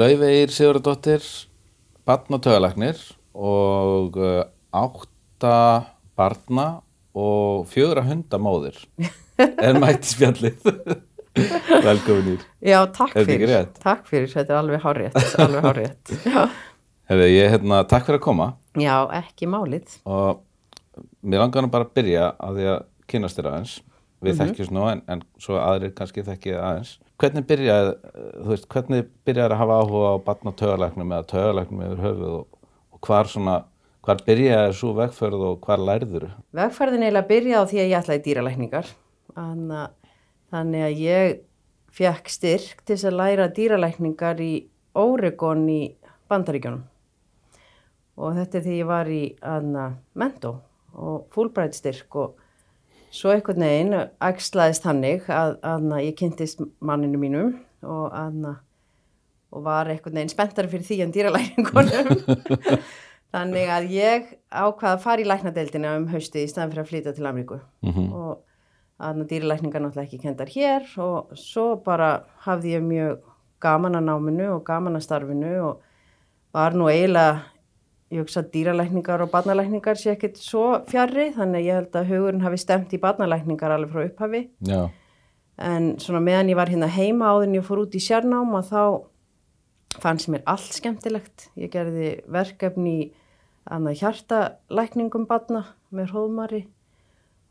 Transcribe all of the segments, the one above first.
Laufeyr Sigurðardóttir, barn og tögalagnir og uh, átta barna og fjögra hundamóðir en mætti spjallið. Velkominir. Já, takk fyrir. Takk fyrir, þetta er alveg hárétt, alveg hárétt. Já. Hefði ég, hérna, takk fyrir að koma Já, ekki málið. og mér langar bara að byrja að því að kynast þér aðeins. Við Mhm. þekkjumst nú en, en svo aðrir kannski þekkið aðeins. Hvernig byrjaði, uh, þú veist, hvernig byrjaði að hafa áhuga á barn og tögalagnum eða tögalagnum yfir höfuð og, og hvar svona, hvar byrjaði svo vegferð og hvar lærður? Vegferðin eiginlega byrjaði á því að ég ætlaði dýralækningar. Þannig að, ég fekk styrk til að læra dýralækningar í Oregon í Bandaríkjónum. Og þetta er því ég var í anna, Mendo og Fulbright styrk og svo einhvern veginn ægslaðist hannig að, að ég kynntist manninu mínum og, að, og var einhvern veginn spenntari fyrir því en dýralækningunum. Þannig að ég ákvaða að fara í læknadeildina um hausti í staðan fyrir að flytja til Ameríku Mhm. og að dýralækningar náttúrulega ekki kendar hér og svo bara hafði ég mjög gaman að náminu og gaman að starfinu og var nú eiginlega, ég hugsa að dýralækningar og barnalækningar sé ekkit svo fjarrri þannig að ég held að hugurinn hafi stemt í barnalækningar alveg frá upphafi. Já, en svona meðan ég var hérna heima áður en ég fór út í sérnám að þá fannst mér allt skemmtilegt. Ég gerði verkefni annað hjartalækningum barna með hróðmari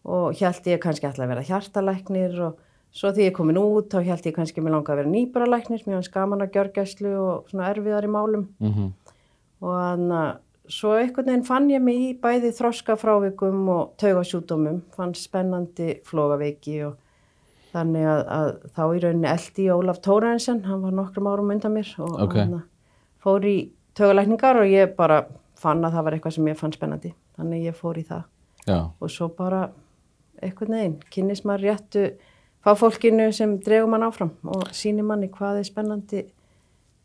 og held ég kannski alltaf að vera hjartalæknir og svo því ég komin út þá held ég kannski mér langa að vera nýbaralæknir, mér fannst gaman að gjörgæslu og svona erfiðar í málum. Mhm, og þannig að svo einhvern veginn fann ég mig í bæði þroskafrávikum og taugasjúdómum, fann spennandi flógaveiki og þannig að, að þá í rauninni eldi Ólaf Tórarensen, hann var nokkrum árum undan mér og Ok. hann fór í taugalækningar og ég bara fann að það var eitthvað sem ég fann spennandi, þannig ég fór í það já, og svo bara einhvern veginn, kynnist maður réttu fá fólkinu sem dregur mann áfram og sýnir manni hvað er spennandi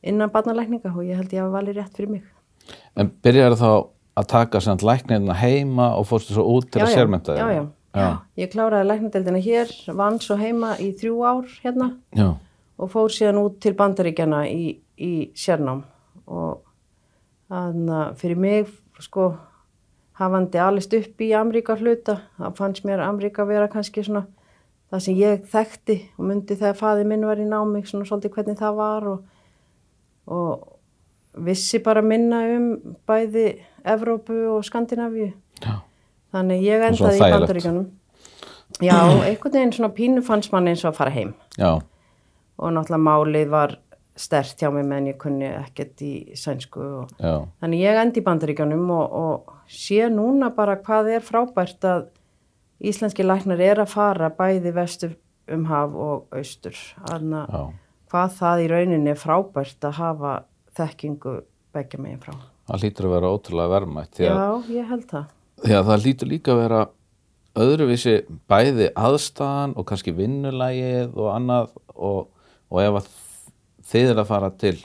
innan barnalækninga og ég held ég hafa valið rétt fyrir mig. En byrjaði þá að taka samt læknirna heima og fórstu svo út til Já, að sérmynda já, já, já. Ég kláraði læknadeldina hér, vann svo heima í þrjú ár hérna já, og fór síðan út til bandaríkjana í, í sérnám. Og þannig að fyrir mig sko hafandi alist upp í Amríka hluta, það fannst mér Amríka vera kannski svona það sem ég þekkti og myndi þegar faði minn var í námi, svona svolítið hvernig það var og, og vissi bara minna um bæði Evrópu og Skandinavíu já, Þannig ég endaði í þægilegt. bandaríkjanum. Já, einhvern veginn svona pínu fannst mann eins og að fara heim. já, Og náttúrulega málið var stert hjá mig meðan ég kunni ekkert í sænsku. Og... já, Þannig ég endi í bandaríkjanum og, og sé núna bara hvað er frábært að íslenski læknar er að fara bæði vestur um haf og austur. Þannig að hvað það í rauninni er frábært að hafa þekkingu begja megin frá. Það hlýtur að vera ótrúlega að, Já, ég held það. að það hlýtur líka að vera öðruvísi bæði aðstæðan og kannski vinnulægið og annað og, og ef að þið er að fara til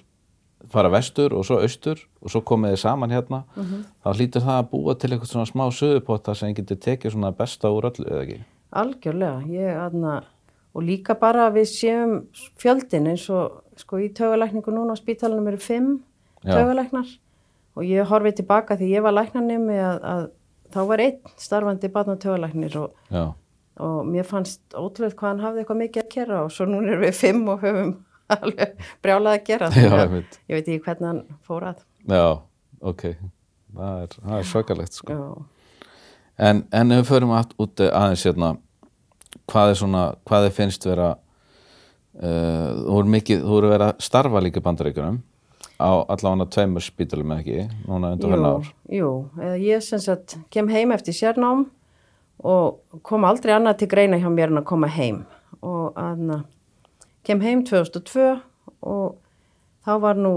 fara vestur og svo austur og svo komið þið saman hérna þá hlýtur það að búa til eitthvað svona smá sögupotta sem getur tekið svona besta úr öllu eða ekki Algjörlega, ég aðna og líka bara að við séum fjöldin eins og sko í taugalækningu núna á spítalunum eru fimm taugalæknar. Og ég horfið tilbaka því ég var læknarnemi að, að þá var einn starfandi barn og taugalæknir og, og mér fannst ótrúlega hvað hann hafði eitthvað mikið að gera og svo núna erum við fimm og höfum alveg brjálað að gera Já, að einmitt. ég veit ekki hvernig hann fór að. Já, ok. Það er, er svakalegt sko. En, en ef við förum út aðeins hérna, hvað er svona, hvað er finnst vera, uh, þú voru mikið, þú voru verið að starfa líka í bandaríkjunum á allavega tveimur spítalum ekki, núna undir hvernig ár. Jú, ég sem sagt kem heim eftir sérnám og kom aldrei annað til greina hjá mér en að koma heim og aðna kem heim 2002 og þá var nú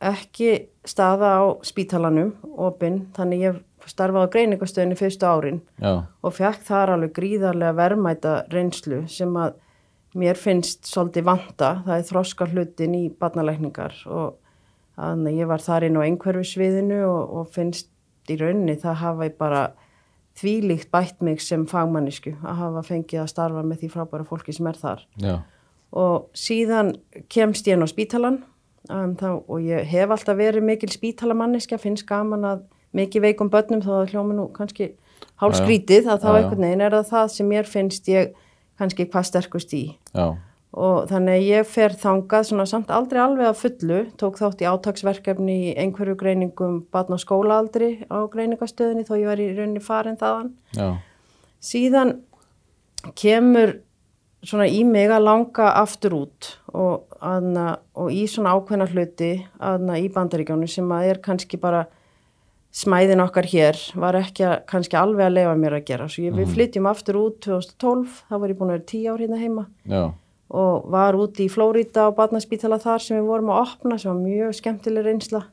ekki staða á spítalanum opinn, þannig ég starfaði á greiningastöðinni fyrstu árin Já, og fekk þar alveg gríðarlega verðmæta reynslu sem að mér finnst svolítið vanta, það er þroska hlutin í barnalækningar og þannig að ég var þar inn á einhverfisviðinu og, og finnst í rauninni það hafa ég bara þvílíkt bætt mig sem fagmannisku að hafa fengið að starfa með því frábæra fólki sem er þar. Já, og síðan kemst ég inn á spítalan um, þá, og ég hef alltaf verið mikil spítalamanniska, finnst gaman að mikið veikum börnum að hljóma nú kannski hálskrítið að þá einhvern veginn er það það sem mér finnst ég kannski hvað sterkust í. Já, og þannig að ég fer þangað svona samt aldrei alveg að fullu, tók þátt í átaksverkefni í einhverju greiningum barn og skólaaldri á greiningastöðinni þó ég var í rauninni farin þaðan. já, Síðan kemur svona í mig að langa aftur út og, aðna, og í svona ákveðna hluti aðna, í bandaríkjónu sem að er kannski bara smæðin okkar hér var ekki að, kannski alveg að leifa mér að gera. Svo ég, við flytjum aftur út 2012, þá var ég búin að vera tíu ár hérna heima. Já, og var úti í Flórida á barnaspítala þar sem við vorum að opna sem var mjög skemmtileg reynsla.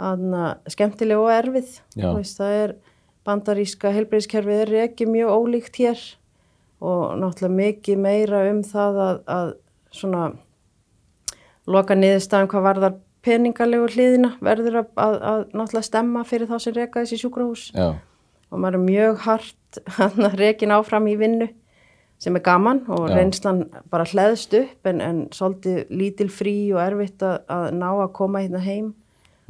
Þannig, skemmtileg og erfið. Veist, það er bandaríska helbriðskerfið er ekki mjög ólíkt hér. Og náttúrulega mikið meira um það að, að svona loka niðurstaðan hvað varðar peningalegu hliðina verður að, að, að náttúrulega stemma fyrir þá sem reka þessi sjúkrahús já, og maður er mjög hart að rekin áfram í vinnu sem er gaman og Já. reynslan bara hleðst upp en, en svolítið lítil frí og erfitt að, að ná að koma hérna heim.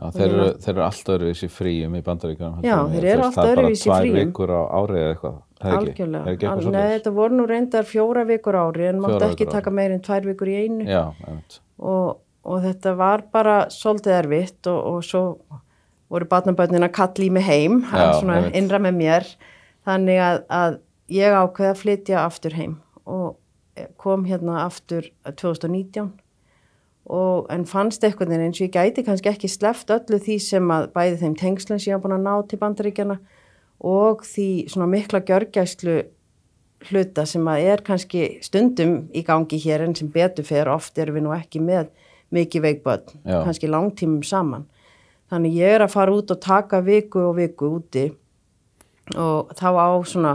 já þeir, eru, þeir eru allt öðruvísi fríum í bandaríkjum Já, þeir eru allt öðruvísi í Það er fríum. bara tvær vikur á árið eða eitthvað Algjörlega. svolítið þetta voru nú reyndar fjóra vikur ári en Fjórar ekki taka meir en tvær vikur í einu já, og, og þetta var bara svolítið erfitt og, og svo voru barnaböndin að kalli mig heim, að svona einmitt. innra með mér þannig að, að ég ákveði að flytja aftur heim og kom hérna aftur 2019 og en fannst eitthvað eins og ég gæti kannski ekki sleft öllu því sem að bæði þeim tengslun sem ég hafa búin að ná til bandaríkjana og því svona mikla gjörgæslu hluta sem að er kannski stundum í gangi hér en sem betur fer oft erum við nú ekki með mikið veikböld, kannski langtímum saman. Þannig ég er að fara út og taka viku og viku úti og þá á svona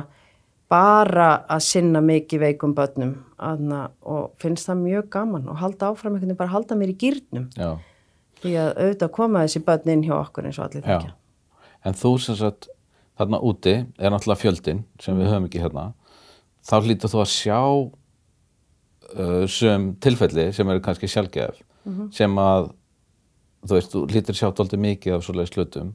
bara að sinna mikið veikum börnum aðna, og finnst það mjög gaman og halda áfram einhvern veginn bara halda mér í gýrnum því að auðvitað koma þessi börn inn hjá okkur eins og allir já. þekkja. en þú sem sagt þarna úti er náttúrulega fjöldin sem við höfum ekki hérna. Þá hlýtur þú að sjá uh, sem tilfelli sem eru kannski sjálfgef sem að þú veist, þú hlýtur sjá dóldi mikið af svoleiðis hlutum.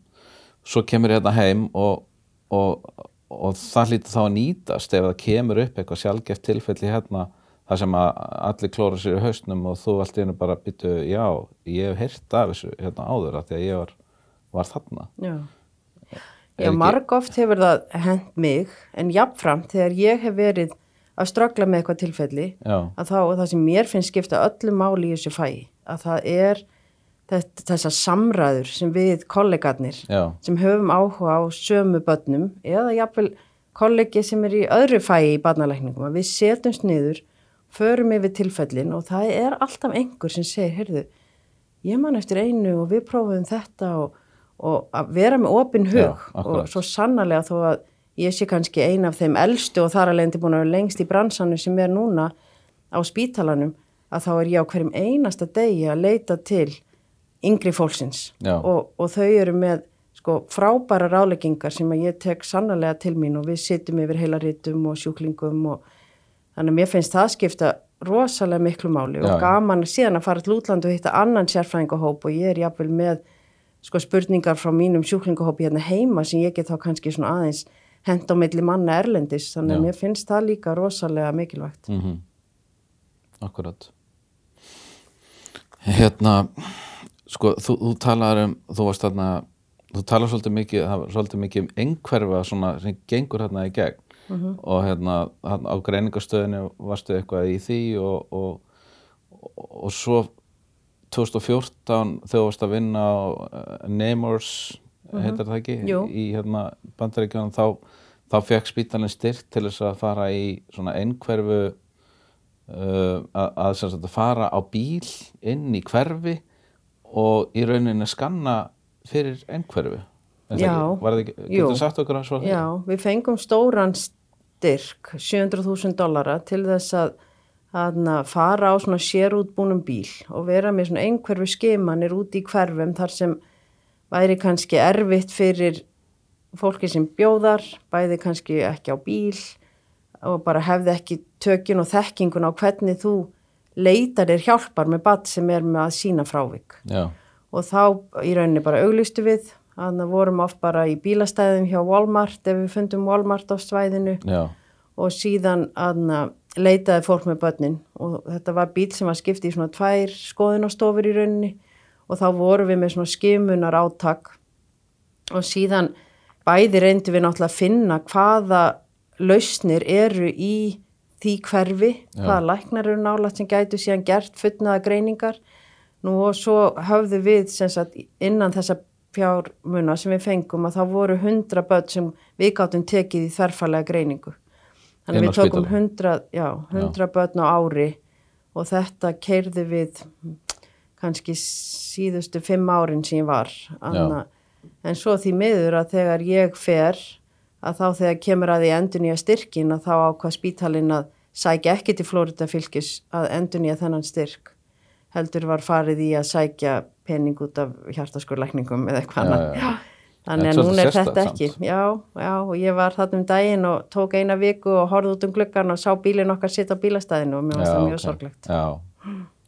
Svo kemur hérna heim og, og, og það hlýtur þá að nýtast ef það kemur upp eitthvað sjálfgeft tilfelli hérna þar sem að allir klóra sér í hausnum og þú allt einu bara byttu, já, ég hef heyrt af þessu hérna áður af því að ég var, var þarna. Já, Já marg oft hefur það hent mig en jafnframt þegar ég hef verið að ströggla með eitthvað tilfelli já, að þá, það sem mér finnst skipta öllu máli í þessu fæi, að það er þessar samræður sem við kollegarnir já, sem höfum áhuga á sömu börnum eða jafnvel kollegi sem er í öðru fæi í barnalækningum að við setjumst niður, förum yfir tilfellin og það er alltaf einhver sem segir, heyrðu, ég man eftir einu og við prófum þetta og, og að vera með opin hug Já, og svo sannarlega þó að ég sé kannski ein af þeim elstu og þar alveg búin að vera lengst í bransanum sem er núna á spítalanum að þá er ég á hverjum einasta degi að leita til yngri fólksins. Og, og þau eru með sko, frábæra ráleggingar sem að ég tek sannarlega til mín og við sitjum yfir heila rítum og sjúklingum og þannig að mér finnst það skipta rosalega miklu máli Já, og gaman síðan að fara til útland og hitta annan sérfræðingahóp og ég er jafnvel með sko, spurningar frá mínum sjúklingahópi hérna heima sem ég get þá kannski svona aðeins hent á milli manna erlendis þannig að mér finnst það líka rosalega mikilvægt. mhm. Akkurat. Hérna sko, þú, þú talar um þú varst þarna, þú talar svolítið mikið svolítið mikið um einhverfa svona sem gengur hérna í gegn. Og hérna, á greiningastöðinu varstu eitthvað í því og, og, og, og svo 2014 þegar þú varst að vinna á uh, Nemours heitir það ekki Jú. í hérna bandaríkjunum þá, þá fekk spítalinn styrk til þess að fara í svona einhverfu uh, að, að, sagt, að fara á bíl inn í hverfi og í rauninni skanna fyrir einhverfu Er Já. ekki? Já, við fengum stóran styrk, 700.000 dollara til þess að, að fara á svona sérútbúnum bíl og vera með svona einhverfu skimanir út í hverfum þar sem væri kannski erfitt fyrir fólki sem bjóðar, bæði kannski ekki á bíl og bara hefði ekki tökin og þekkingun á hvernig þú leitar er hjálpar með bat sem er með að sína frávik. Já, og þá í rauninni bara auglistu við. Þannig að vorum oft bara í bílastæðum hjá Walmart ef við fundum Walmart á svæðinu. Já, og síðan aðna, leitaði fólk með börnin. Og þetta var bíl sem var skipt í svona tvær skoðunastofur í rauninni og þá vorum við með svona skimunar átak og síðan bæði reyndum við náttúrulega að finna hvaða lausnir eru í því hverfi, hvaða læknar eru nálægt sem gætu síðan gert fullnaða greiningar. Nú og svo höfðu við sagt innan þessa fjármuna sem við fengum að þá voru hundra börn sem við gáttum tekið í þverfalega greiningu. Þannig Inn á við tókum spítalann? 100, já, 100 börn á ári og þetta keirði við kannski síðustu fimm árin sem ég var. Anna, en svo því miður að þegar ég fer að þá þegar kemur að því endun í að styrkin að þá ákvað spítalinn að sækja ekki til Florida fylgis að endun í að þennan styrk heldur var farið í að sækja pening út af hjartaskurlækningum eða eitthvað Já, annað. já, já. Þannig að er núna er þetta sérstakt ekki. Já, já, og ég var þarna um daginn og tók eina viku og horfði út um gluggan og sá bílinn okkar sitt á bílastæðinu og mér varst það mjög ok. sorglegt. Já,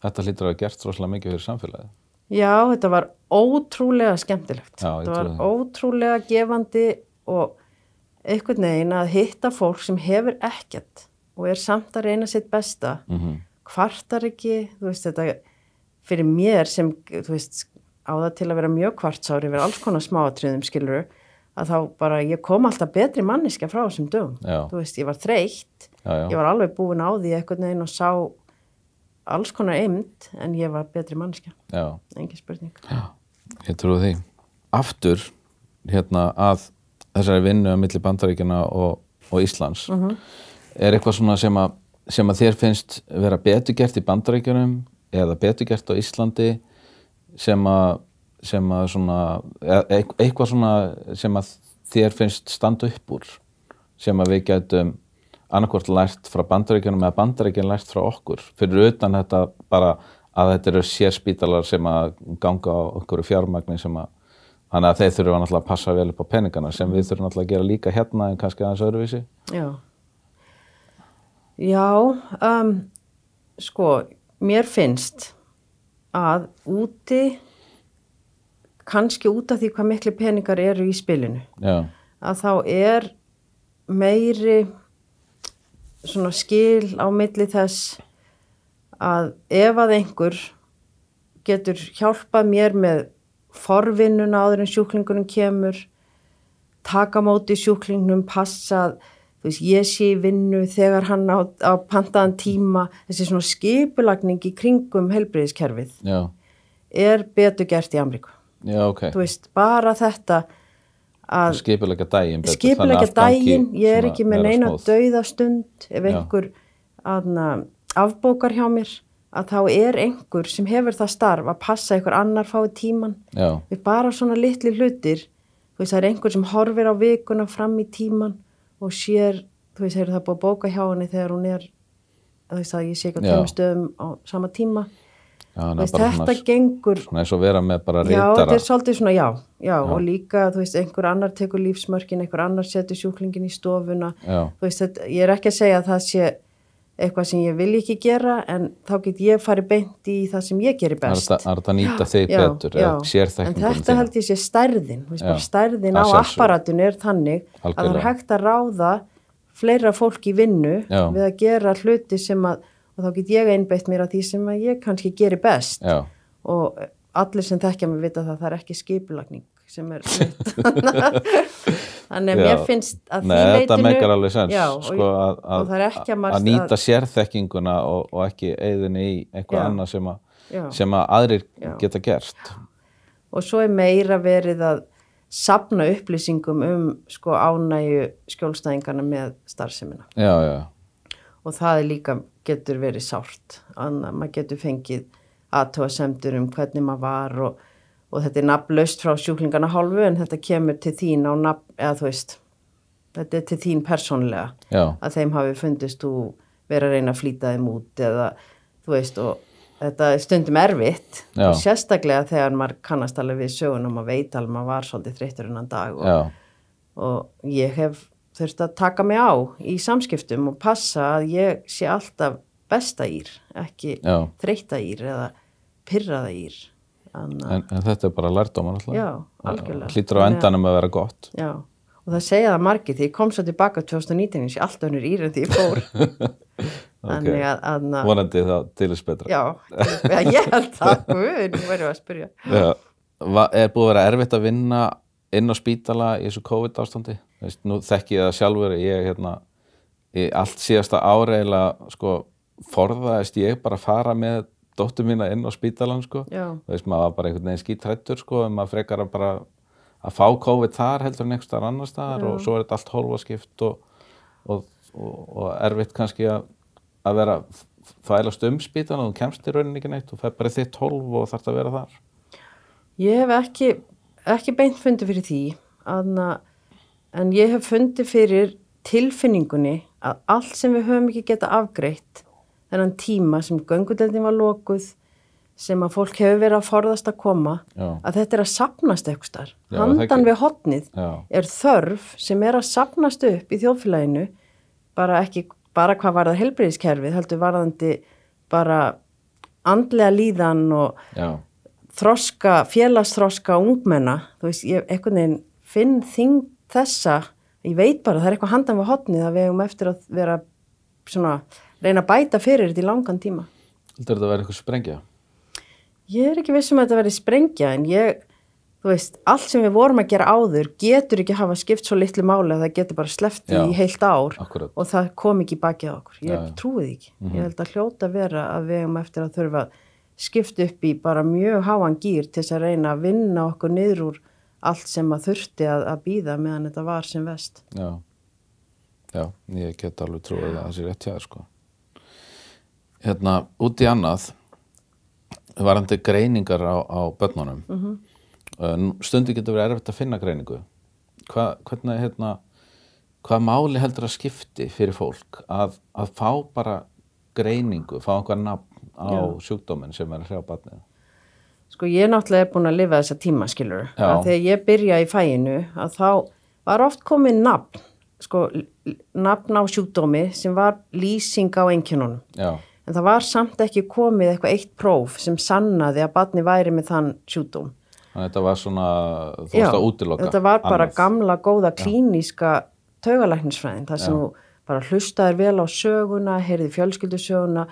þetta hlýtur að hafa gert rosalega mikið fyrir samfélagið. Já, þetta var ótrúlega skemmtilegt. Já, þetta var ótrúlega gefandi og einhvern veginn að hitta fólk sem hefur ekkert og er samt að reyna sitt besta, Mm kvartar ekki, þú veist þetta, fyrir mér sem, þú veist, á það til að vera mjög kvartsári yfir alls konar smáatriðum skiluru, að þá bara ég kom alltaf betri manniska frá þessum dögum. Þú veist, ég var þreytt, ég var alveg búin á því einhvern veginn og sá alls konar eimt en ég var betri manniska, Já, engin spurning. ég trúi því. Aftur, hérna, að þessari vinnu að milli bandaríkjana og, og Íslands, er eitthvað svona sem að, sem að þér finnst vera betur gert í bandaríkjunum eða betur gert á Íslandi sem að, sem að svona, eitthvað svona sem að þér finnst standa upp úr sem að við getum annarkvort lært frá bandaríkjunum eða bandaríkjun lært frá okkur. Fyrir utan þetta bara að þetta eru sérspítalar sem að ganga á okkur fjármagni sem að þannig að þeir þurfa náttúrulega að passa vel upp á peningana sem við þurfum náttúrulega að gera líka hérna en kannski aðeins öðruvísi. Já. Já, um, sko, mér finnst að úti, kannski út af því hvað miklu peningar eru í spilinu, já, að þá er meiri svona skil á milli þess að ef að einhver getur hjálpað mér með forvinnuna áður en sjúklingurinn kemur, taka móti sjúklingnum, passa þú veist, ég sé í vinnu þegar hann á, á pantaðan tíma, þessi svona skipulagning í kringum helbriðiskerfið já, er betur gert í Amríku. já, ok Þú veist, bara þetta að skipulegja allt gangi daginn, ég er ekki með neina dauðastund ef einhver aðna, afbókar hjá mér að þá er einhver sem hefur það starf að passa einhver annar fái tíman já, við bara svona litli hlutir þú veist það er einhver sem horfir á vikuna fram í tíman og sér þú veist hefur það búið að bóka hjá henni þegar hún er þú veist að ég sé ekki á Já. tveimur stöðum á sama tíma já veist, þetta svona, gengur svona eins og vera með bara Já, þetta reytara er svolítið svona, já, já, og líka, þú veist, einhver annar tekur lífsmörkin, einhver annar setur sjúklingin í stofuna, Já. þú veist, þetta, ég er ekki að segja að það sé eitthvað sem ég vil ekki gera, en þá get ég farið beint í það sem ég gerir er best. það er að nýta þig Já, betur já, en þetta held ég sé stærðin, veist, Já, stærðin á apparatinu er þannig að það Algjörlega. er hægt að ráða fleira fólk í vinnu Já. við að gera hluti sem að, og þá get ég einbeitt mér að því sem ég kannski gerir best. Já, og allir sem þekkja mig vita það það er ekki skipulagning sem er þannig að mér finnst að Nei, því leitinu sens já, sko, að, að, að, að nýta sérþekkinguna og, og ekki eigðinni í eitthvað annað sem, sem að aðrir Já. geta gert. Og svo er meira verið að sapna upplýsingum um sko ánægju skjólstæðingarna með starfseminna já, já, og það líka getur verið sárt. Annað maður getur fengið aðtóasemdur um hvernig maður var og, og þetta er nafnlaust frá sjúklingarna hálfu en þetta kemur til þín á nafn, eða þú veist þetta er til þín persónlega já, að þeim hafi fundist þú vera að reyna að flýta þeim út eða þú veist og þetta er stundum erfitt. Já. og sérstaklega þegar maður kannast alveg við sögunum og veit alveg maður var svolítið þreyttur innan dag og, og ég hef þurft að taka mig á í samskiptum og passa að ég sé alltaf besta ír, ekki já, þreytta ír eða pyrraða ír. Þannig að, en, en þetta er bara lærdóma náttúrulega. já, algjörlega. Hlýtur á endanum að vera gott. Já, og það segja það margir því ég kom svo tilbaka 2019 ég sé allt önnur ír en því ég fór. Þannig að, að, að Vonandi það til þess betra. já, ég held það, nú verðum við að spyrja. Já. Er búið að vera erfitt að vinna inn á spítala í þessu COVID ástandi? Veist, nú þekki ég það sjálfur, ég hérna, í allt síðasta áreiðlega, sko, forðaðist ég bara að fara með dóttur mína inn á spítalan, sko. Já, Þú veist, maður var bara einhvern veginn skítrættur, sko, en maður frekar að bara að fá COVID þar heldur en einhvers staðar annar staðar og svo er þetta allt hólfaskipt og, og, og, og erfitt kannski að, að vera þvælast um spítalan og þú kemst í rauninni ekki neitt og fer bara í þitt hólf og þarf að vera þar. ég hef ekki, ekki beint fundið fyrir því, aðna, en ég hef fundið fyrir tilfinningunni að allt sem við höfum ekki geta afgreitt, þennan tíma sem göngudeldin var lokuð, sem að fólk hefur verið að forðast að koma, Já. að þetta er að sapnast eitthvað starf. Handan við hotnið Já. er þörf sem er að sapnast upp í þjóðfélaginu, bara ekki, bara hvað var það helbriðiskerfið, heldur varðandi bara andlega líðan og Já, þroska, félagsþroska ungmenna, þú veist, ég einhvern veginn finn þing þessa, ég veit bara, það er eitthvað handan við hotnið að við hefum eftir að vera svona, reyna að bæta fyrir þetta í langan tíma. þetta að vera eitthvað sprengja? Ég er ekki vissum að þetta verði sprengja en ég, þú veist, allt sem við vorum að gera áður getur ekki hafa skipt svo litlu máli að það getur bara sleftið í heilt ár Akkúrat. og það kom ekki bakið á okkur. Ég Já, Mhm. já. trúi því ekki. Ég held að hljóta vera að við hefum eftir að þurfa að skipta upp í bara mjög háan gýr til þess að reyna að vinna okkur niður úr allt sem að þurfti að, að býða meðan þetta var sem vest. Já, já, ég get alveg trúið að það sé rétt hjá þér sko. Hérna, út í annað, varandi greiningar á, á börnunum, mm. -hmm. stundi getur verið erfitt að finna greiningu. Hva, hvernig, hérna, hvað máli heldur að skipti fyrir fólk að, að fá bara greiningu, fá einhver nafn á Já. sjúkdóminn sem er hrjá barnið? Sko ég náttúrulega er búin að lifa þessa tíma, skilur. Já. Að þegar ég byrja í fæinu, að þá var oft komið nafn, sko, nafn á sjúkdómi sem var lýsing á einkjönunum. Já, En það var samt ekki komið eitthvað eitt próf sem sannaði að barni væri með þann sjúkdóm. þannig að þetta var svona, þú veist að útiloka. þetta var bara annað. gamla, góða, klíníska taugalæknisfræðin. Það sem þú bara hlustaðir vel á söguna, heyrði fjölskyldusöguna,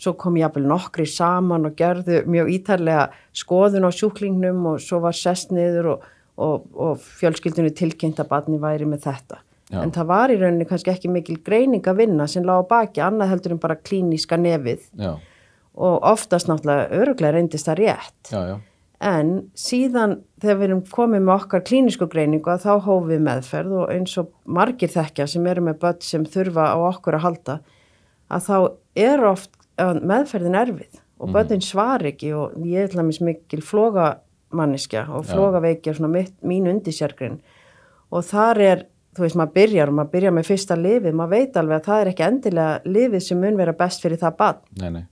svo kom jáfnvel nokkri saman og gerðu mjög ítarlega skoðun á sjúklingnum og svo var sest niður og, og, og fjölskyldunni tilkynnt að barni væri með þetta. Já. En það var í rauninni kannski ekki mikil greining að vinna sem lág á baki, annað heldur en bara klíníska nefið Já, og oftast náttúrulega öruglega reyndist það rétt. já, já, En síðan þegar við erum komið með okkar klínisku greiningu að þá hófum við meðferð og eins og margir þekkja sem eru með börn sem þurfa á okkur að halda að þá er oft að meðferðin erfið og börnin svar ekki og ég er til dæmis mikil flogamanniska og flogaveikja svona mitt, mín undisjárgrin og þar er, þú veist, maður byrjar og maður byrjar með fyrsta lifið, maður veit alveg að það er ekki endilega lifið sem mun vera best fyrir það barn nei, nei,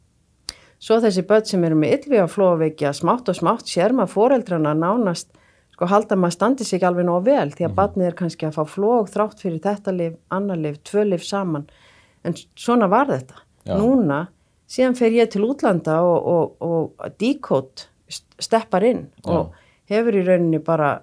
Svo þessi börn sem eru með yllvíða flóaveikja, smátt og smátt sér maður foreldrana nánast, sko halda maður standi sig alveg nóg vel því að barnið er kannski að fá flóg þrátt fyrir þetta lif, annar lif, tvö lif saman. En svona var þetta. Já. Núna, síðan fer ég til útlanda og, og, og decode steppar inn og hefur í rauninni bara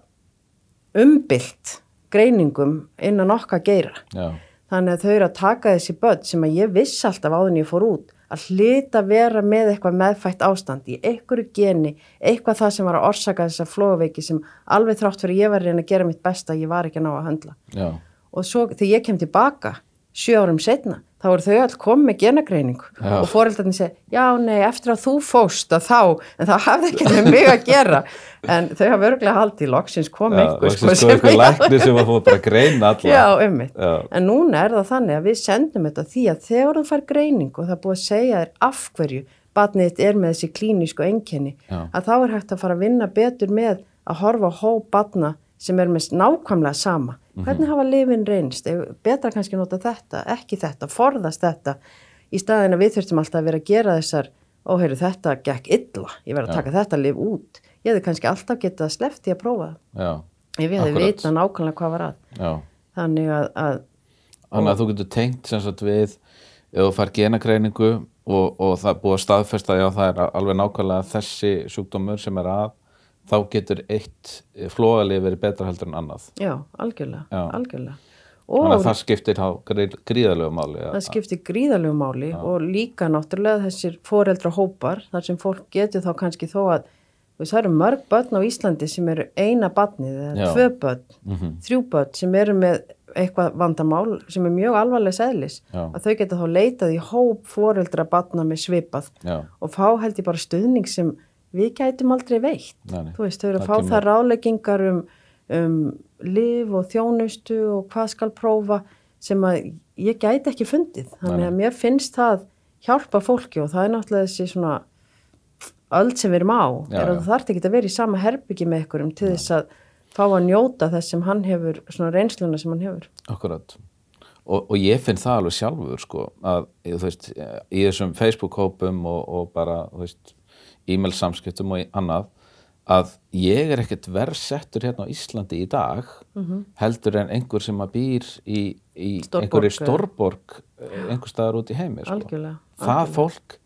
umbylt greiningum innan okkar geira. já, Þannig að þau eru að taka þessi börn sem að ég viss alltaf áður en ég fór út að hlita vera með eitthvað meðfætt ástand í einhverju geni, eitthvað það sem var að orsaka þessa flóðveiki sem alveg þrátt fyrir ég var reyna að gera mitt besta, ég var ekki að ná að höndla. já, Og svo þegar ég kem tilbaka, sjö árum setna, þá eru þau all komið með genagreiningu Já. og foreldarnir segja, já nei, eftir að þú fóst að þá, en það hafði ekki með mig að gera, en þau hafa örgulega haldið loksins kom já, einhver og þessi sko einhver lækni sem að fóða bara að greina alla. Já, ummitt. En núna er það þannig að við sendum þetta því að þegar þú fær greiningu og það búið að segja þér af hverju barnið þitt er með þessi klínísku einkenni, Já. að þá er hægt að fara að vinna betur með að horfa á hóp barna sem er með nákvæmlega sama. Mhm. Hvernig hafa lifin reynst? Betra kannski nota þetta, ekki þetta, forðast þetta, í staðin að við þurftum alltaf að vera að gera þessar, óheyru þetta gekk illa, ég verð að taka þetta lif út. Ég hefði kannski alltaf getað sleppt í að prófa það. Ég hefði vitað nákvæmlega hvað var að. já. Þannig að, að Þannig að þú getur tengt sem sagt við ef þú fær genagreiningu og, og það búið að staðfesta já það er alveg nákvæmlega þessi sjúkdómur sem er að þá getur eitt flóðalið verið betra heldur en annað Já, algjörlega, Já. algjörlega. þannig Og að það skiptir þá grí- gríðarlegu máli að, það skiptir gríðalegu máli og líka náttúrulega þessir foreldra hópar þar sem fólk getur þá kannski þó að það eru mörg börn á Íslandi sem eru eina barnið eða Já. tvö börn, Mhm. þrjú börn sem eru með eitthvað vandamál sem er mjög alvarlega sæðlis Já. að þau geta þá leitað í hóp foreldra barna með svipað já, og fá held ég bara stuðning sem við gætum aldrei veitt. Nei, þú veist, þau eru að Það fá það ráðleggingar um, um liv og þjónustu og hvað skal prófa sem að ég gæti ekki fundið. Þannig að mér finnst það hjálpa fólki og það er náttúrulega þessi svona öll sem við erum á. Já, er að já. þú þarft ekki að vera í sama herbyggi með ykkurum til þess að fá að njóta þess sem hann hefur, svona reynsluna sem hann hefur. Akkurat. Og, og ég finn það alveg sjálfur sko að þú veist, í þessum Facebook-hópum og, og bara þú veist, e-mail samskiptum og annað að ég er ekkert verð settur hérna á Íslandi í dag heldur en einhver sem að býr í, í einhverju stórborg einhver staðar út í heimi sko. Algjörlega, það fólk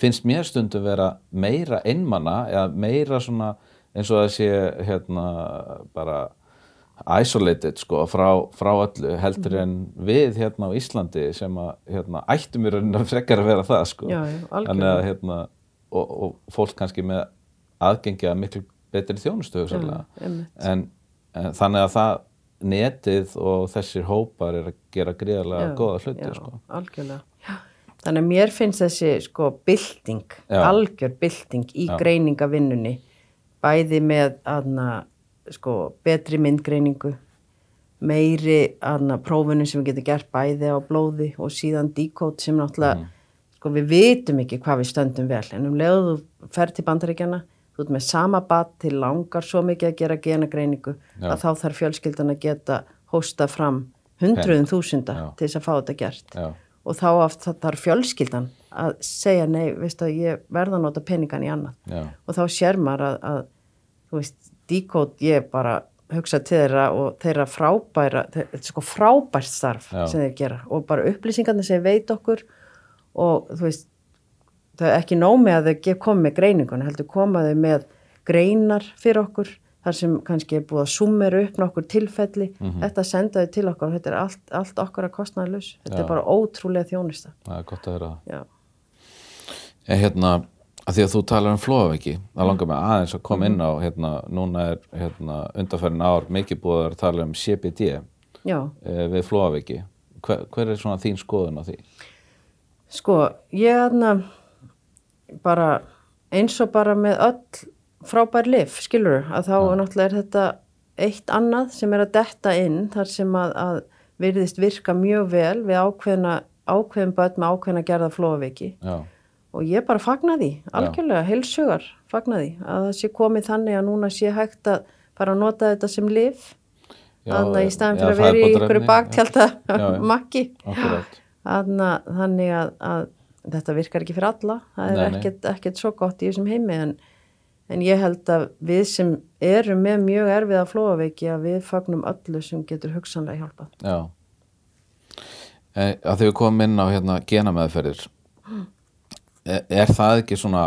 finnst mér stundum vera meira einmana eða meira svona eins og það sé hérna bara isolated sko frá, frá öllu heldur Mhm. en við hérna á Íslandi sem að hérna, ættum í rauninu frekar að vera það sko Já, já, algjörlega. þannig að hérna og, og fólk kannski með aðgengi að miklu betri þjónustu hugsanlega einmitt. en, en þannig að það netið og þessir hópar er að gera gríðarlega Já, góða hluti já, sko algjörlega já. þannig að mér finnst þessi sko bylting, Já. algjör bylting í Já. greiningavinnunni bæði með aðna, sko, betri myndgreiningu meiri aðna, prófunum sem við getum gert bæði á blóði og síðan díkót sem náttúrulega sko við vitum ekki hvað við stöndum vel en um leiðu þú fer til bandaríkjana þú ert með sama bat til langar svo mikið að gera genagreiningu Já. að þá þarf fjölskyldan að geta hósta fram hundruðum þúsunda til þess að fá þetta gert Já. og þá það þarf fjölskyldan að segja nei, veistu að ég verða að nota peningan í annað Já. og þá sér maður að, að þú veist, díkót ég bara hugsa til þeirra og þeirra frábæra, er sko frábært starf sem þeir gera og bara upplýsingarnir sem veit okkur og þú veist það er ekki nómi að þau komi með greininguna heldur koma þau með greinar fyrir okkur þar sem kannski er búið að summera upp nokkur tilfelli þetta senda þau til okkar og þetta er allt, allt okkar að kostnaði laus þetta Já. er bara ótrúlega þjónusta það er gott að vera Já, En hérna, að því að þú talar um flóaviki, það langar mig aðeins að koma inn á, hérna, núna er hérna, undarfærin ár mikið búið að tala um CBD já. e, við flóaviki. Hver, hver er svona þín skoðun á því? Sko, ég aðna bara eins og bara með öll frábær lif, skilur að þá náttúrulega er þetta eitt annað sem er að detta inn þar sem að, að virðist virka mjög vel við ákveðna, ákveðin börn með ákveðna gerða flóaviki Já, og ég bara fagna því, algjörlega, heilsugar fagna því, að það sé komið þannig að núna sé hægt að fara að nota þetta sem lif Þannig í staðan já, fyrir að vera í já. baktjálta Já, já. makki. akkurat. Þarna, þannig að, að þetta virkar ekki fyrir alla, það er Nei, nei. ekkert, ekkert svo gott í þessum heimi en, en ég held að við sem erum með mjög erfiða flóaveiki að við fagnum öllu sem getur hugsanlega hjálpað. Já. E, að þau komum inn á hérna genameðferðir, er, er það ekki svona,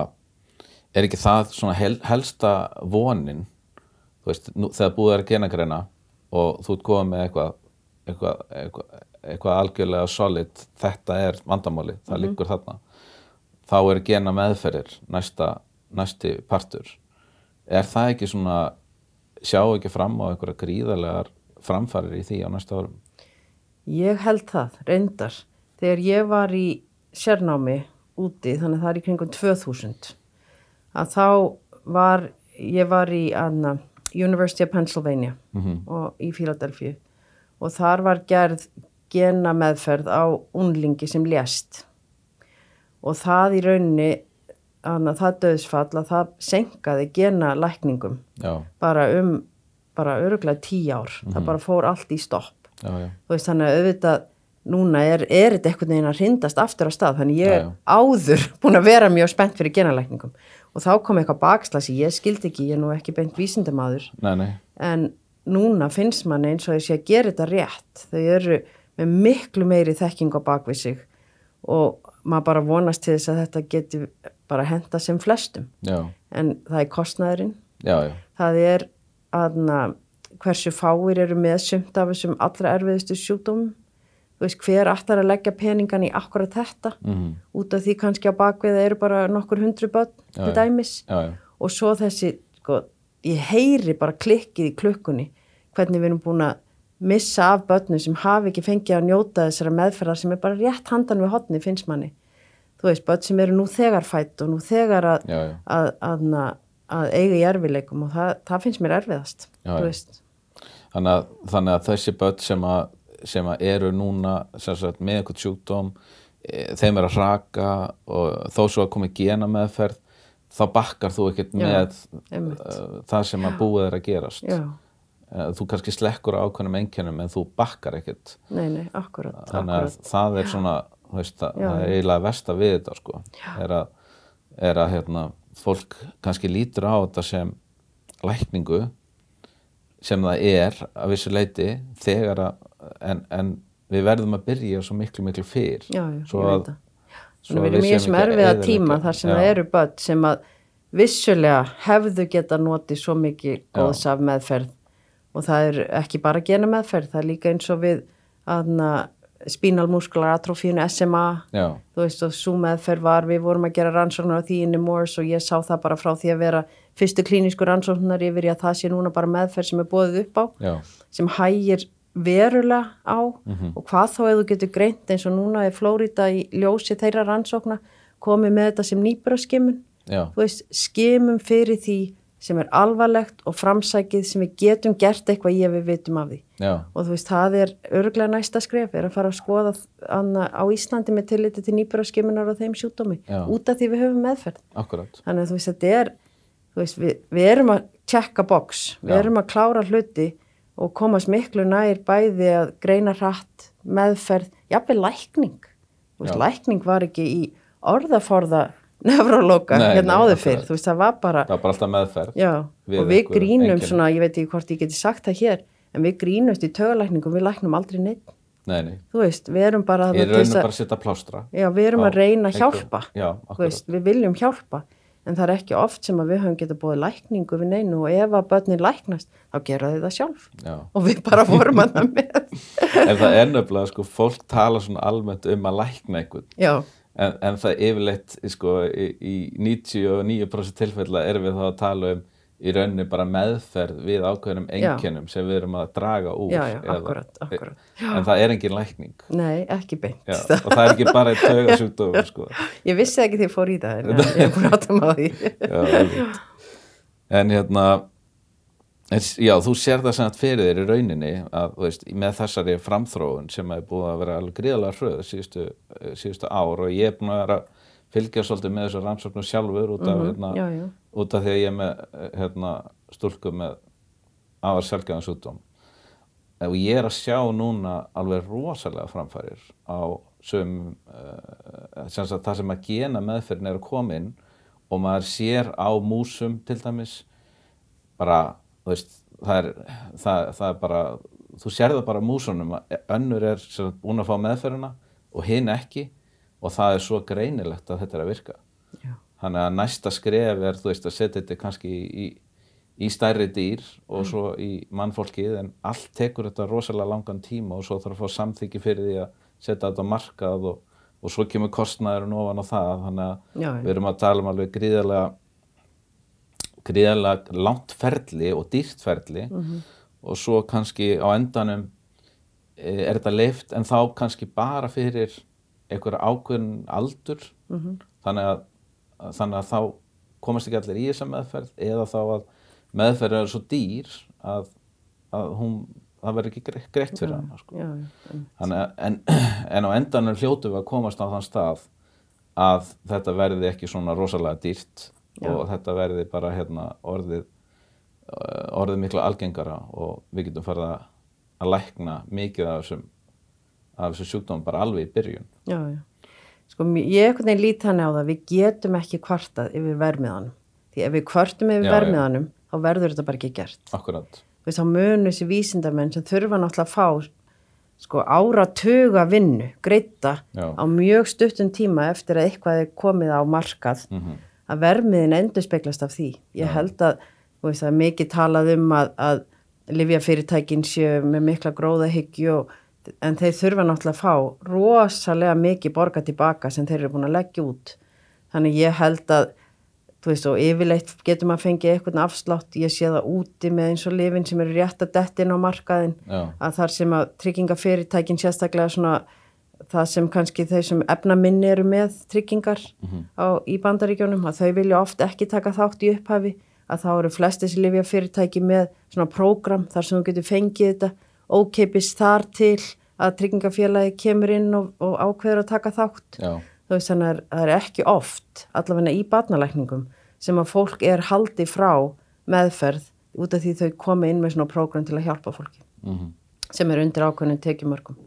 er ekki það svona hel, helsta vonin, veist, nú, þegar búið að genagreina og þú ert komið með eitthvað, eitthvað, eitthvað, eitthvað algjörlega solid, þetta er vandamáli, það liggur þarna, þá er gena meðferðir næsta, næsti partur. Er það ekki svona, sjá ekki fram á einhverja gríðarlegar framfærir í því á næsta árum? Ég held það, reyndar, þegar ég var í sérnámi úti, þannig að það er í kringum 2000, að þá var, ég var í Anna, University of Pennsylvania og í Philadelphia og þar var gerð gena meðferð á unlingi sem lést. Og það í rauninni, Anna, það döðsfall að það senkaði gena lækningum Já, bara um, bara öruglega tíu ár, það bara fór allt í stopp. Já, já, þú veist þannig að auðvitað núna er, er þetta einhvern veginn að hrindast aftur á stað. Þannig ég er áður búin að vera mjög spennt fyrir genalækningum. Og þá kom eitthvað bakslasi, ég skildi ekki ég er nú ekki beint nei, en núna finnst manni eins og þessi að gera þetta rétt. Þau eru með miklu meiri þekking á bakvið sig og maður bara vonast til þess að þetta geti bara henda sem flestum. Já, en það er kostnæðurinn já, já, það er aðna, hversu fáir eru með sumt af þessum allra erfiðustu sjúkdómum. Þú veist hver aftar að leggja peningan í akkurat þetta? Mhm, út af því kannski á bakvið það eru bara nokkur hundru börn til dæmis. Já, já, og svo þessi, sko, ég heyri bara klikkið í klukkunni hvernig við erum búin að missa af börnum sem hafi ekki fengið að njóta þessara meðferðar sem er bara rétt handan við hotni finnst manni. Þú veist, börn sem eru nú þegar fætt og nú þegar að, já, já. að, að, að eiga í erfileikum og það, það finnst mér erfiðast. Já. Þannig þannig að þessi börn sem að, sem að eru núna sem sagt, með eitthvað sjúkdóm e, þeim er að raka og þó svo að komi gena meðferð þá bakkar þú ekkert með uh, það sem að búið er að gerast Já, þú kannski slekkur á ákveðnum einkennum en þú bakkar ekkert. Nei, nei, akkurat, þannig að akkurat. það er svona þú veist, það, Já, er já. eiginlega versta við þetta sko, er að, er að hérna, fólk kannski lítur á þetta sem lækningu sem það er að vissu leiti þegar að en, en við verðum að byrja svo miklu miklu fyrr. Já, já, svo ég að, veit það. Þannig að við erum í þessum að erfiða tíma þar sem Já, það eru börn sem að vissulega hefðu geta notið svo mikið góðs af meðferð og það er ekki bara gena meðferð, það er líka eins og við aðna spínalmusklar atrofínu SMA já, þú veist og svo meðferð var, við vorum að gera rannsóknar á því inni Morse og ég sá það bara frá því að vera fyrstu klínisku rannsóknar yfir í að það sé núna bara meðferð sem er bóðið upp á já, sem hægir verulega á. Mhm. og hvað þá ef þú getur greint eins og núna er Flórida í ljósi þeirra rannsókna komið með þetta sem þú veist, skimum fyrir því sem er alvarlegt og framsækið sem við getum gert eitthvað ég við vitum af því. Já, og þú veist, það er örglega næsta skref er að fara að skoða anna, á Íslandi með tilliti til nýbraskimunar og þeim sjúkdómi út af því við höfum meðferð. Akkurat þannig að þú veist, þetta er þú veist, við, við erum að tjekka box við Já. erum að klára hluti og komast miklu nær bæði að greina hratt, meðferð jafnveg lækning. Þú veist, lækning var ekki í orðaforða nefrolóka hérna áður fyrr, þú veist, það var bara það var bara alltaf meðferð já, Við og við grínum einkenni. svona, ég veit ekki hvort ég geti sagt það hér en við grínumst í tögulækningum, við læknum aldrei neitt nei, nei, þú veist, við erum bara þess að- bara að setja plástra Já, við erum á að reyna að hjálpa. já, veist, við viljum hjálpa, en það er ekki oft sem að við höfum getað búið lækningu við neinu og ef að börnin læknast, þá gera þau það sjálf. já. Og við bara vorum að það með. en það er nefnilega sko, fólk tala svona almennt um að lækna einhvern Já, en, en það yfirleitt sko, í, í 99% tilfella erum við þá að tala um í rauninni bara meðferð við ákveðnum Já. einkennum sem við erum að draga úr Já, já, eða- akkúrat, akkúrat. en það er engin lækning nei, ekki beint. já, og það er ekki bara eitt taugasjúkdómur sko. Ég vissi ekki því ég fór í það, en ég er búin að átta já, alveg. en hérna en, já, þú sér það sem að fyrir þér í rauninni að, veist, með þessari framþróun sem er búið að vera alveg gríðalega hröð síðustu, eh, síðustu ár og ég er búin að vera að fylgja svolítið með þessu rannsóknu sjálfur út af, hérna, Mhm, já, já. út af því að ég er með eh, hérna, stúlku með afar sjálfgæðan sjúkdóm og ég er að sjá núna alveg rosalega framfærir á sum uh, sem sagt, það sem að gena meðferðin er að koma inn og maður sér á músum til dæmis bara, veist það er, það, það er bara þú sér það bara músunum að önnur er sem búin að fá meðferðina og hinn ekki og það er svo greinilegt að þetta er að virka Já. þannig að næsta skref er þú veist að setja þetta kannski í, í, stærri dýr Mm. og svo í mannfólkið en allt tekur þetta rosalega langan tíma og svo þarf að fá samþykki fyrir því að setja þetta á markað og, og svo kemur kostnæðurinn ofan á það þannig að já. við erum að tala um alveg gríðarlega gríðarlega langt ferli og dýrt ferli Mhm. og svo kannski á endanum eh, er þetta leift en þá kannski bara fyrir einhver ákveðin aldur Mhm. þannig, að, þannig að þá komast ekki allir í þessa meðferð eða þá að meðferð er svo dýr að, að hún það verður ekki greitt, fyrir hana sko. En, en á endanum hljótu við að komast á þann stað að þetta verði ekki svona rosalega dýrt Já. og þetta verði bara hérna orðið eh, orðið miklu algengara og við getum farið að, að lækna mikið af þessum af þessum sjúkdómum bara alveg í byrjun já, já. Sko, ég einhvern veginn lít hann á það, við getum ekki kvartað yfir vermiðanum. Því ef við kvartum yfir Já, já. vermiðanum, þá verður þetta bara ekki gert. akkurat, Þú veist, þá munu þessi vísindamenn sem þurfa náttúrulega að fá sko áratuga vinnu, greita Já. á mjög stuttum tíma eftir að eitthvað er komið á markað Mhm. Að vermiðin endur speglast af því. Ég held að, veist, er mikið talað um að, að livjafyrirtækin séu með mikla gróðahyggju og en þeir þurfa náttúrulega að fá rosalega mikið borga tilbaka sem þeir eru búin að leggja út. Þannig ég held að, þú veist, og yfirleitt getur maður fengið eitthvað afslátt, ég sé það úti með eins og lifin sem eru rétt að dettin á markaðin, Já. að þar sem að tryggingafyrirtækin sérstaklega svona það sem kannski þau sem efnaminni eru með tryggingar á, í bandaríkjónum, að þau vilja oft ekki taka þátt í upphafi, að þá eru flest þessi lifjafyrirtæki með svona prógram þar sem þú getur fengið þetta ókeipis þar til að tryggingafélagi kemur inn og, og ákveður að taka þátt Já. þú veist þannig að það er ekki oft allavega í barnalækningum sem að fólk er haldi frá meðferð út af því þau komi inn með svona prógram til að hjálpa fólki Mhm. sem er undir ákveðnum tekjumörkum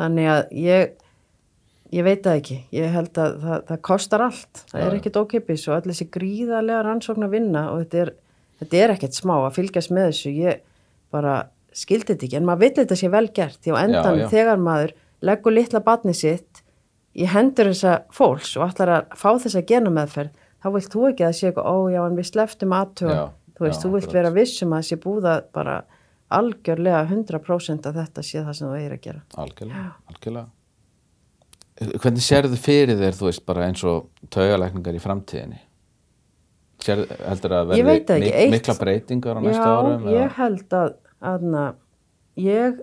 þannig að ég ég veit það ekki, ég held að það, það kostar allt, það Já, er já. ekkit ókipis og öll þessi gríðarlega rannsókn að vinna og þetta er, þetta er ekkit smá að fylgjast með þessu, ég bara skildi þetta ekki, en maður vill þetta sé vel gert. Því á endan já. þegar maður leggur litla batni sitt í hendur þessa fólks og ætlar að fá þessa genameðferð, þá vilt þú ekki að sé eitthvað, ó já, en við sleftum aðtöð Já, þú veist, já, þú vilt vera vissum að sé búða bara algjörlega 100% að þetta sé það sem þú eigir að gera. Algjörlega, algjörlega. Hvernig sérðu fyrir þér þú veist bara eins og taugalækningar í framtíðinni? Sér, heldur að Ég verði ekki, eitt- mikla breytingar á næsta Já, árum ég eða? held að, aðna, ég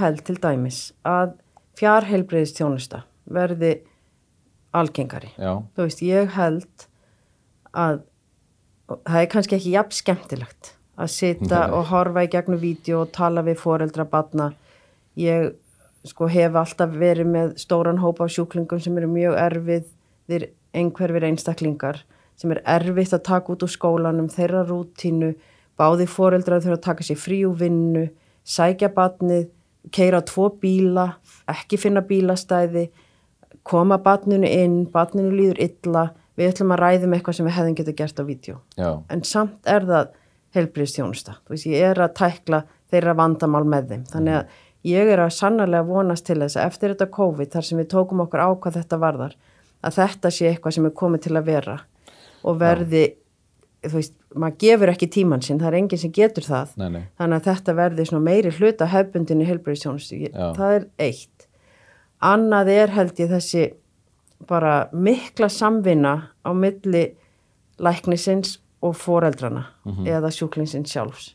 held til dæmis að fjárheilbreyðistjónusta verði algengari. já, Þú veist, ég held að það er kannski ekki jafn skemmtilegt að sita Nei. og horfa í gegnum vídeo og tala við foreldra batna. Ég sko hef alltaf verið með stóran hópa af sjúklingum sem eru mjög erfið einhverfir einstaklingar sem er erfitt að taka út úr skólanum, þeirra rútínu, báði foreldrar þurfa að taka sér frí úr vinnu, sækja batnið, keira tvo bíla, ekki finna bílastæði, koma batninu inn, batninu líður illa, við ætlum að ræðum eitthvað sem við hefðum getað gert á vídeo. En samt er það helbriðstjónusta. Þú veist, ég er að tækla þeirra vandamál með þeim. Þannig að ég er að sannarlega vonast til þess að eftir þetta COVID, þar sem við tókum okkur á hvað þetta varðar, að þetta sé eitthvað sem er komið til að vera og verði, þú veist, maður gefur ekki tíman sinn, það er enginn sem getur það. nei, nei, Þannig að þetta verði meiri hluta hefbundinni helbriðstjónustu. Ég- Já. Það er eitt. Annað er held ég þessi bara mikla samvinna á milli læknisins og foreldrana eða sjúklingsins sjálfs.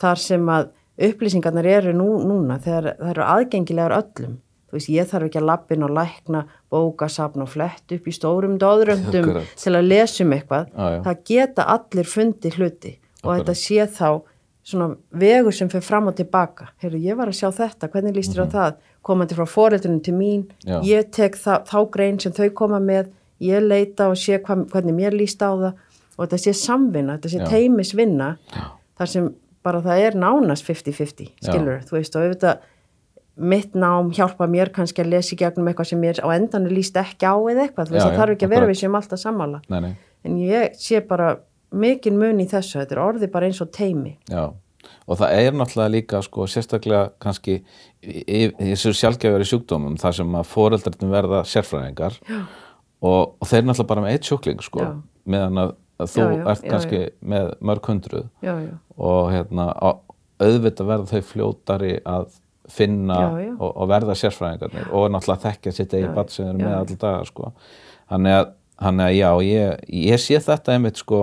Þar sem að upplýsingarnar eru nú, núna þegar það eru aðgengilegar öllum. Þú veist, ég þarf ekki að lappin og lækna, bóka, sapna og flett upp í stórum dóðröndum Akkurat. til að lesa um eitthvað. Já. Það geta allir fundið hluti og Akkurat. þetta sé þá svona vegur sem fyrir fram og tilbaka. Heyrðu, ég var að sjá þetta, hvernig líst þér á það? Komandi frá foreldrunum til mín, Mhm. Já. ég tek það, þá grein sem þau koma með, ég leita og sé hva, hvernig mér líst á það og þetta sé samvinna, þetta sé Já. teimisvinna Já. þar sem bara það er nánast 50-50, Já. skilur, þú veist, og auðvitað mitt nám hjálpa mér kannski að lesa í gegnum eitthvað sem mér á endanum líst ekki á eða eitthvað, þú veist, Já, það já, þarf ekki að vera við sem alltaf nei. en ég sé bara mikinn mun í þessu, þetta er orðið bara eins og teimi Já, og það er náttúrulega líka sko, sérstaklega kannski í, þessu sjálfgefari sjúkdómum þar sem að foreldrarnir verða sérfræðingar og, og þeir náttúrulega bara með eitt sjúkling sko, Já. meðan að þú Já, já, ert kannski með mörg hundruð og hérna, auðvitað verða þau fljótari að finna. Og, og verða sérfræðingarnir og náttúrulega þekkja sitt eigi barn sem eru með já. allir daga sko. þannig að, þannig að já, ég, ég sé þetta einmitt sko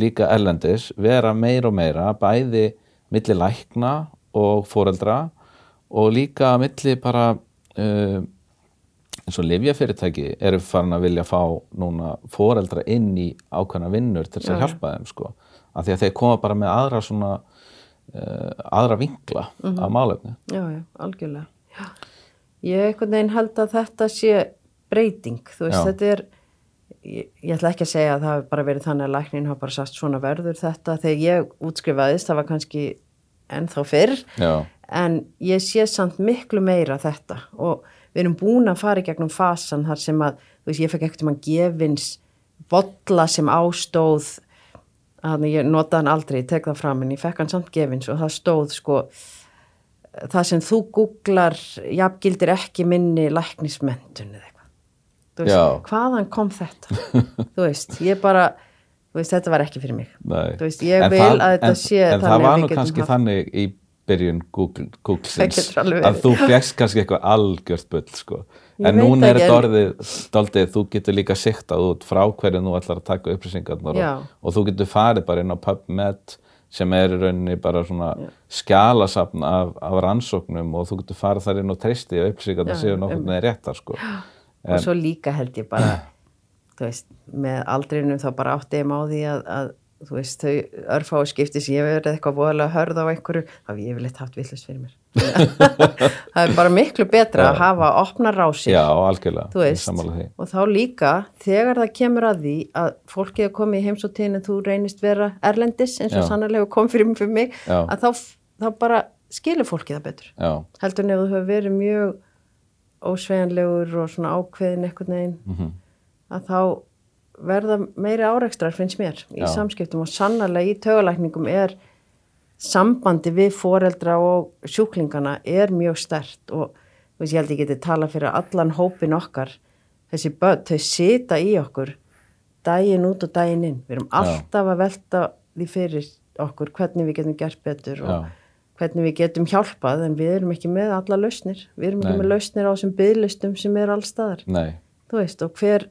líka erlendis vera meira og meira bæði milli lækna og foreldra og líka milli bara uh, eins og livjafyrirtæki eru farin að vilja fá núna foreldra inn í ákveðna vinnur til þess að Já, já. hjálpa þeim sko af því að þeir koma bara með aðra svona uh, aðra vinkla Mhm. af málefni já, já, algjörlega já. ég einhvern veginn held að þetta sé breyting, þú veist, Já. þetta er ég, ég ætla ekki að segja að það hafi bara verið þannig að læknin hafa bara sagt svona verður þetta þegar ég útskrifaðist, það var kannski ennþá fyrr já, en ég sé samt miklu meira þetta og við erum búin að fara í gegnum fasan þar sem að, þú veist, ég fekk ekkert um að gefins bolla sem ástóð þannig ég notaði hann aldrei, ég tek það fram en ég fekk hann samt gefins og það stóð sko það sem þú googlar jafngildir ekki minni læknismentun eða eitthvað. Þú veist, Já. hvaðan kom þetta? Þú veist, ég bara þú veist, þetta var ekki fyrir mig. Veist, ég En vil það- að þetta en, sé en það að var nú kannski haft- þannig í byrjun Google, Googlesins að þú fjækst kannski eitthvað algjört bull sko. En núna er þetta en- orðið daldið, þú getur líka siktað út frá hverju þú ætlar að taka upplýsingarnar Já. og, og þú getur farið bara inn á PubMed sem er í rauninni bara svona skjalasafn af, af rannsóknum og þú getur farið þar inn og treysti og upplýsingarnar Já, séu nokkuð með réttar sko. og svo líka held ég bara veist, með aldrinum þá bara átti ég má því að, að þú veist, þau örfáu skipti sem ég verið eitthvað voðalega hörð á einhverju, þá hef ég yfirleitt haft villust fyrir mér. Það er bara miklu betra að hafa opna rásir og þá líka þegar það kemur að því að fólkið er komið í heimsóttíðin en þú reynist vera erlendis eins og sannarlega kom fyrir, mig- fyrir mig að þá, þá bara skilur fólkið það betur. Já, heldur en ef þú hefur verið mjög ósveganlegur og svona ákveðin eitthvað neginn mhm, að þá verða meiri áreikstrar finnst mér í Já. samskiptum og sannarlega í taugalækningum er sambandi við foreldra og sjúklingana er mjög stert og veist, ég held ég geti tala fyrir allan hópin okkar þessi börn, þau sita í okkur daginn út og daginn inn við erum alltaf að velta því fyrir okkur hvernig við getum gert betur og Já. hvernig við getum hjálpað en við erum ekki með alla lausnir við erum ekki Nei. með lausnir á þessum byðlistum sem er allstaðar nei, þú veist, og hver,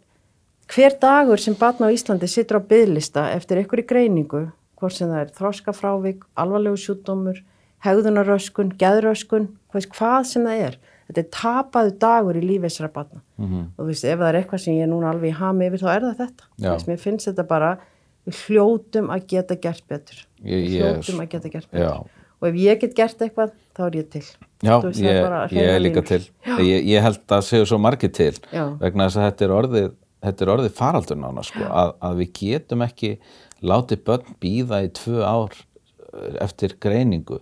hver dagur sem batna á Íslandi situr á byðlista eftir einhverju greiningu, hvort sem það er þroskafrávik, alvarlegu sjúkdómur, hegðunaröskun, geðröskun, hvað, sem það er. Þetta er tapaðu dagur í lífi þessara batna. mhm, Og þú veist, ef það er eitthvað sem ég núna alveg hami yfir, þá er það þetta. Veist, mér finnst þetta bara, við hljótum að geta gert betur. Við ég hljótum að geta gert betur. Já. Og ef ég get gert eitthvað, þá er ég til. Já, veist, það ég, ég er líka til ég, ég held að séu svo margir til Já. vegna þess að þetta er orðið þetta er orðið faraldur nána sko, að, að við getum ekki látið börn býða í tvö ár eh, eftir greiningu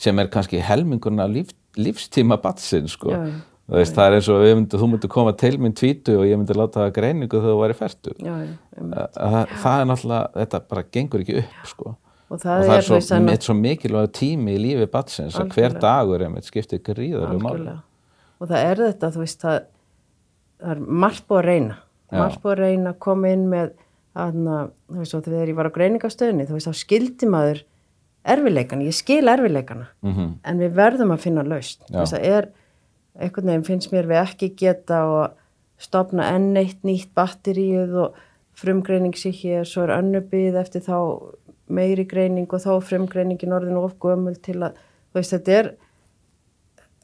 sem er kannski helmingurna líf, lífstíma batsin sko. Já, veist, það er eins og myndi, þú myndi koma til minn tvítu og ég myndi láta það greiningu þegar þú væri færtu um, það, það er náttúrulega, þetta bara gengur ekki upp sko. og og það, það er, er svo, þú veist, að eitt svo mikilvæg tími í lífi batsins að hver dagur einmitt skiptir gríðarlega máli Algjörlega. Og það er þetta, þú veist, það, það er margt búið að reyna. Já. Margt búið að reyna að koma inn með, aðna, þú veist, og þegar ég var á greiningastöðinni, þú veist, þá skildi maður erfileikana, ég skil erfileikana, mm en við verðum að finna laust. Veist, það er, einhvern veginn finnst mér við ekki geta að stopna enn eitt nýtt batteríuð og frumgreining sér hér, svo er önnubið eftir þá meiri greining og þá frumgreiningin orðin of gömul til að, þú veist, þetta er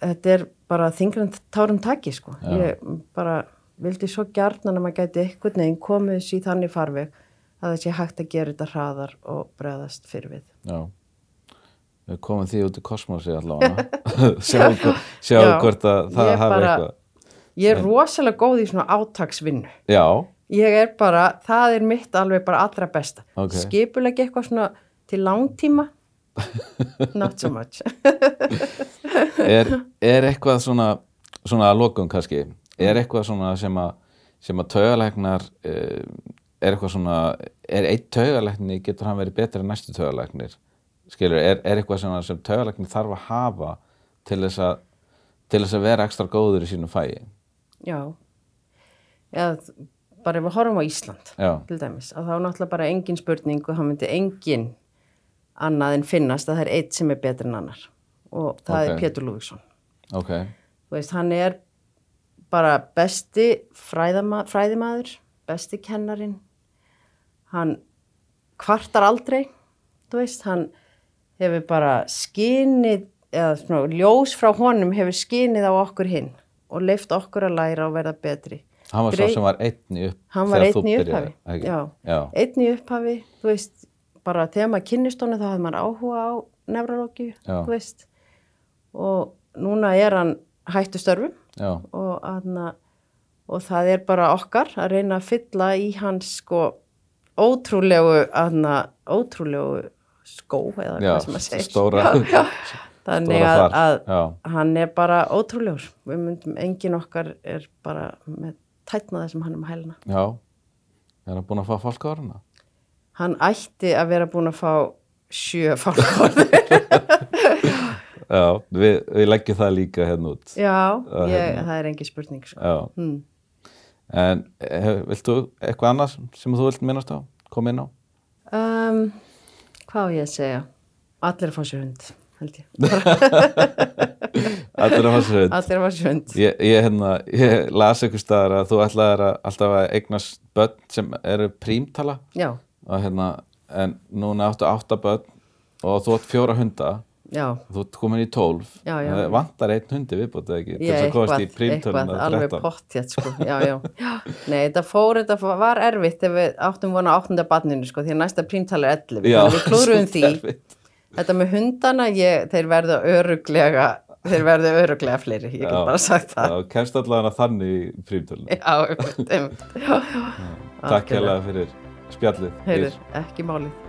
þetta er bara þingran tárum taki sko. Já. Ég bara vildi svo gjarnan að maður gæti einhvern veginn komið þessi þannig farveg að það sé hægt að gera þetta hraðar og bregðast fyrir við. Já. Við komum því út í kosmosi allavega. sjáum hvort að það bara- eitthvað. Ég er rosalega góð í svona átaksvinnu. Já, Ég er bara, það er mitt alveg bara allra besta. Ok. Skipuleg eitthvað svona til langtíma, not so much. er, er eitthvað svona, svona að lokum kannski, er eitthvað svona sem að, sem að taugalæknar, eh, er eitthvað svona, er eitt taugalækni, getur hann verið betri en næstu taugalæknir? Skilur, er, er eitthvað svona sem taugalæknir þarf að hafa til þess að, til þess að vera ekstra góður í sínu fæi? Já. Eða bara ef við horfum á Ísland. Já, til dæmis, að þá er náttúrulega bara engin spurning og það myndi engin annað en finnast að það er eitt sem er betri en annar og það Ok. er Pétur Lúvíksson ok, þú veist, hann er bara besti fræðama, fræðimaður besti kennarin hann kvartar aldrei þú veist, hann hefur bara skinið eða svona, ljós frá honum hefur skinið á okkur hinn og leift okkur að læra og verða betri hann var Grei- svo sem var einn í upp Hann var þegar þú einn í byrjaðir, upphafi, ekki? já. Já, einn í upphafi, þú veist, bara þegar maður kynnist honum þá hafði maður áhuga á nefralógíu, Já. þú veist, og núna er hann hættu störfum og, aðna, og það er bara okkar að reyna að fylla í hans sko ótrúlegu, aðna, ótrúlegu skó eða hvað sem maður segir. stóra, Já, já. Þannig stóra að, að já. hann er bara ótrúlegur. Við myndum, engin okkar er bara með tætnaði sem hann er með hæluna. Já, er hann búin að fá orðina? Hann ætti að vera búin að fá sjö fálkórður. Já, við, við leggjum það líka hérna út Já, ég, hérna. það er engi spurning sko. Já, hmm. en hef, viltu eitthvað annars sem þú vilt minnast á, koma inn á? um, Hvað á ég að segja? Allir að fá sér hund, held ég Allir að fannst sér Allir að fá sér hund Ég, ég, hérna, ég las einhver staðar að þú ætlaðir að alltaf að eignast börn sem eru prímtala Já, og hérna, en núna áttu átta börn og þú átt fjóra hunda já, þú ert komin í tólf. Það vantar einn hundi viðbútið ekki? Til þess að komast í eitthvað alveg 13 pottjætt sko. já, já. nei, þetta fór, þetta var erfitt ef við áttum vona áttunda barninu sko, því að næsta prímtali er 11 Já, við klúruðum því, erfitt. þetta með hundana ég, þeir verða öruglega þeir verða öruglega fleiri, ég get bara sagt það. Já, kemst allavega þannig í prímtöluna. Já, einmitt, einmitt. já, já. Takk hérlega fyrir spjallið Heyrðu, ekki málið